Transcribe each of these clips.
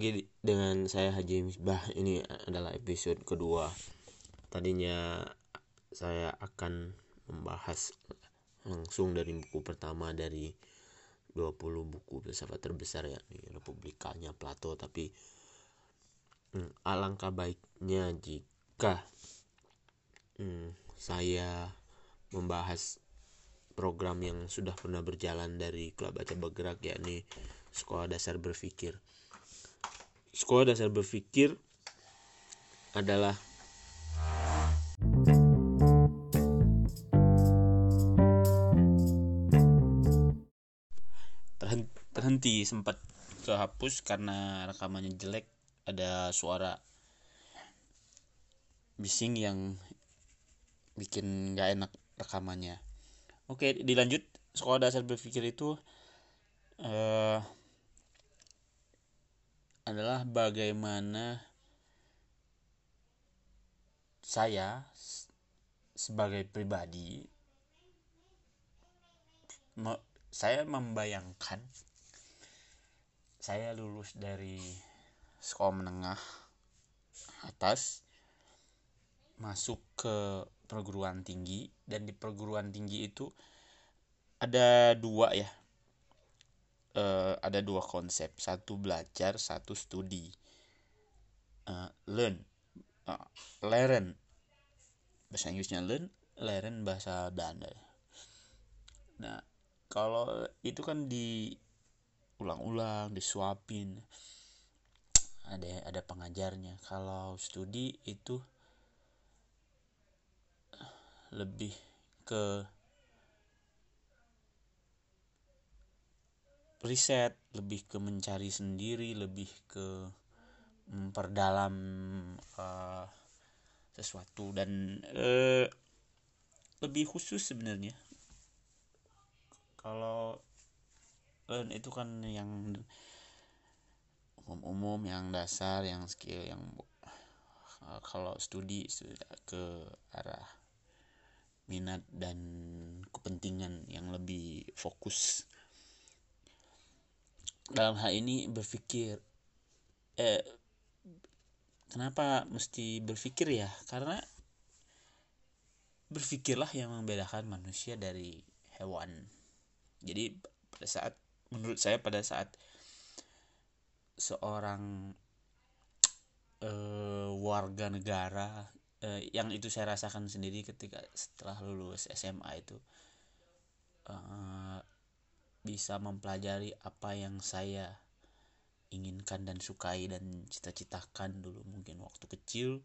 lagi dengan saya Haji Misbah. Ini adalah episode kedua. Tadinya saya akan membahas langsung dari buku pertama dari 20 buku filsafat terbesar ya di Republikanya Plato tapi hmm, alangkah baiknya jika hmm, saya membahas program yang sudah pernah berjalan dari klub baca bergerak yakni sekolah dasar berpikir sekolah dasar berpikir adalah terhenti sempat kehapus karena rekamannya jelek ada suara bising yang bikin nggak enak rekamannya. Oke dilanjut. Sekolah dasar berpikir itu adalah bagaimana saya sebagai pribadi saya membayangkan saya lulus dari sekolah menengah atas masuk ke perguruan tinggi dan di perguruan tinggi itu ada dua ya uh, ada dua konsep. Satu belajar satu studi. Uh, learn. Uh, learn. Bahasa Inggrisnya learn learn bahasa Danda nah kalau itu kan di ulang-ulang disuapin. Ada ada pengajarnya. Kalau studi itu lebih ke riset lebih ke mencari sendiri lebih ke memperdalam uh, sesuatu dan uh, lebih khusus sebenarnya. Kalau learn itu kan yang umum-umum yang dasar yang skill yang uh, kalau studi sudah ke arah minat dan kepentingan yang lebih fokus dalam hal ini berpikir eh kenapa mesti berpikir ya? Karena berpikirlah yang membedakan manusia dari hewan. Jadi pada saat menurut saya pada saat seorang uh, warga negara uh, yang itu saya rasakan sendiri ketika setelah lulus SMA itu uh, bisa mempelajari apa yang saya inginkan dan sukai dan cita-citakan dulu mungkin waktu kecil.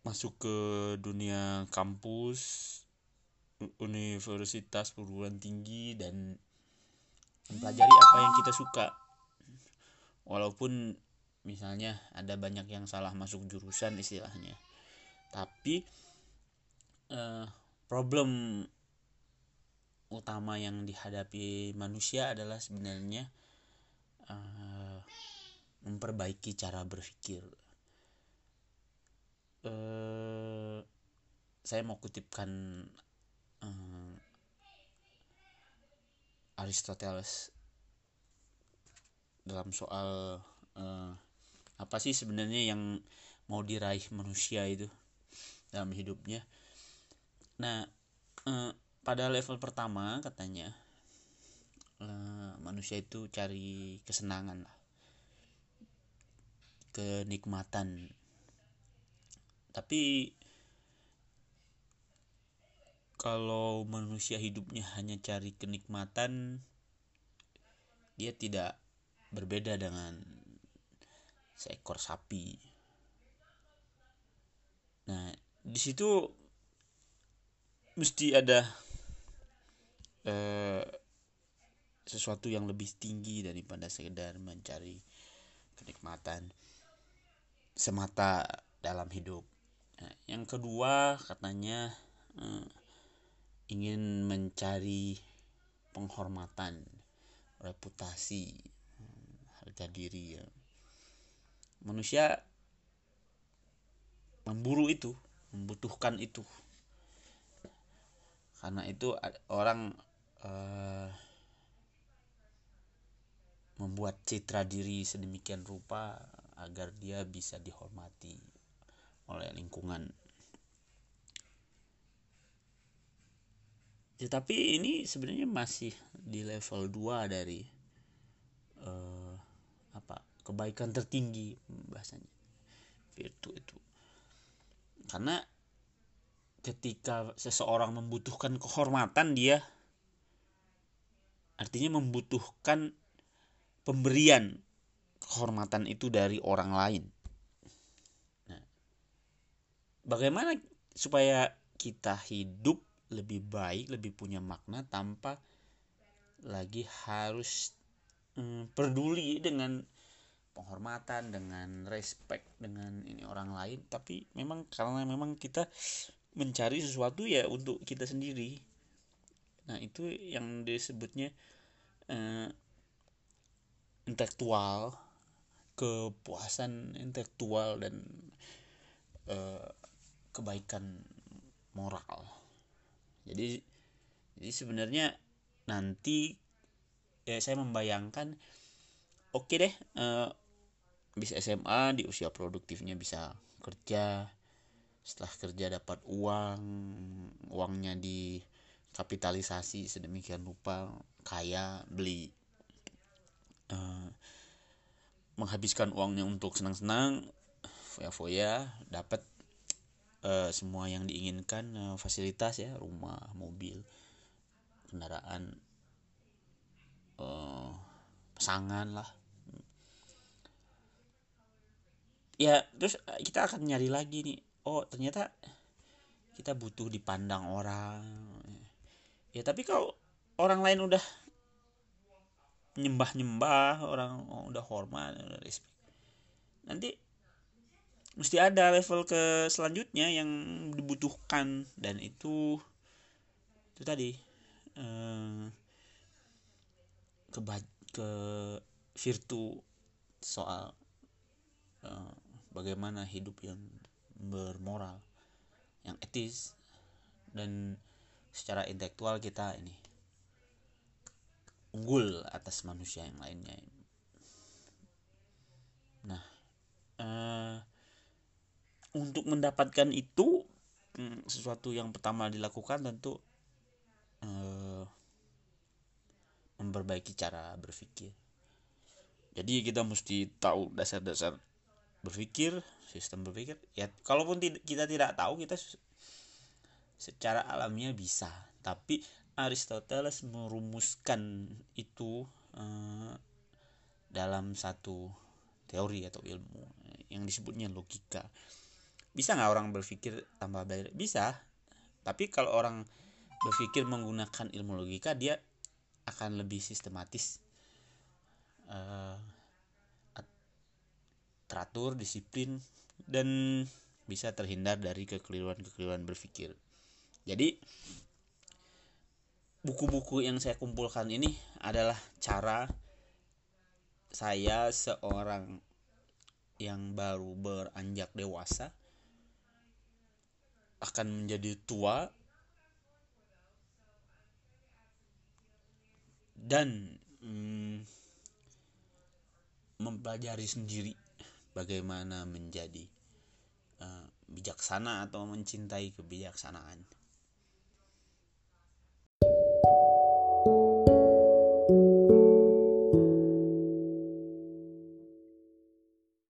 Masuk ke dunia kampus universitas perguruan tinggi dan mempelajari apa yang kita suka. Walaupun misalnya ada banyak yang salah masuk jurusan istilahnya. Tapi uh, problem utama yang dihadapi manusia adalah sebenarnya uh, memperbaiki cara berpikir. Uh, saya mau kutipkan uh, Aristoteles dalam soal uh, apa sih sebenarnya yang mau diraih manusia itu dalam hidupnya. Nah, pada level pertama katanya manusia itu cari kesenangan lah kenikmatan. Tapi kalau manusia hidupnya hanya cari kenikmatan dia tidak berbeda dengan seekor sapi. Nah di situ mesti ada eh, sesuatu yang lebih tinggi daripada sekedar mencari kenikmatan semata dalam hidup. Nah, yang kedua katanya eh, ingin mencari penghormatan, reputasi, harga diri ya. Manusia memburu itu, membutuhkan itu. Karena itu orang uh, membuat citra diri sedemikian rupa agar dia bisa dihormati oleh lingkungan. Ya, ini sebenarnya masih di level 2 dari uh, apa kebaikan tertinggi bahasanya virtu itu karena ketika seseorang membutuhkan kehormatan dia artinya membutuhkan pemberian kehormatan itu dari orang lain. Nah, bagaimana supaya kita hidup lebih baik, lebih punya makna tanpa lagi harus hmm, peduli dengan penghormatan, dengan respect dengan ini orang lain, tapi memang karena memang kita mencari sesuatu ya untuk kita sendiri. Nah, itu yang disebutnya uh, intelektual kepuasan intelektual dan uh, kebaikan moral. Jadi jadi sebenarnya nanti ya saya membayangkan oke okay deh uh, bisa SMA di usia produktifnya bisa kerja setelah kerja dapat uang uangnya di kapitalisasi sedemikian rupa kaya beli. Uh, menghabiskan uangnya untuk senang-senang foya-foya dapat uh, semua yang diinginkan uh, fasilitas ya rumah mobil kendaraan uh, pasangan lah. Ya terus kita akan nyari lagi nih. Oh ternyata kita butuh dipandang orang ya tapi kalau orang lain udah nyembah-nyembah orang oh, udah hormat udah respect nanti mesti ada level ke selanjutnya yang dibutuhkan. Dan itu itu tadi eh, ke ke virtu soal eh, bagaimana hidup yang bermoral yang etis dan secara intelektual kita ini unggul atas manusia yang lainnya. Nah, uh, untuk mendapatkan itu hmm, sesuatu yang pertama dilakukan tentu uh, memperbaiki cara berpikir. Jadi kita mesti tahu dasar-dasar berpikir, sistem berpikir. Ya, kalaupun kita tidak tahu, kita secara alamiah bisa, tapi Aristoteles merumuskan itu uh, dalam satu teori atau ilmu yang disebutnya logika. Bisa nggak orang berpikir tanpa belajar? Bisa. Tapi kalau orang berpikir menggunakan ilmu logika, dia akan lebih sistematis, uh, teratur, disiplin, dan bisa terhindar dari kekeliruan-kekeliruan berpikir. Jadi buku-buku yang saya kumpulkan ini adalah cara saya seorang yang baru beranjak dewasa akan menjadi tua dan hmm, mempelajari sendiri bagaimana menjadi uh, bijaksana atau mencintai kebijaksanaan.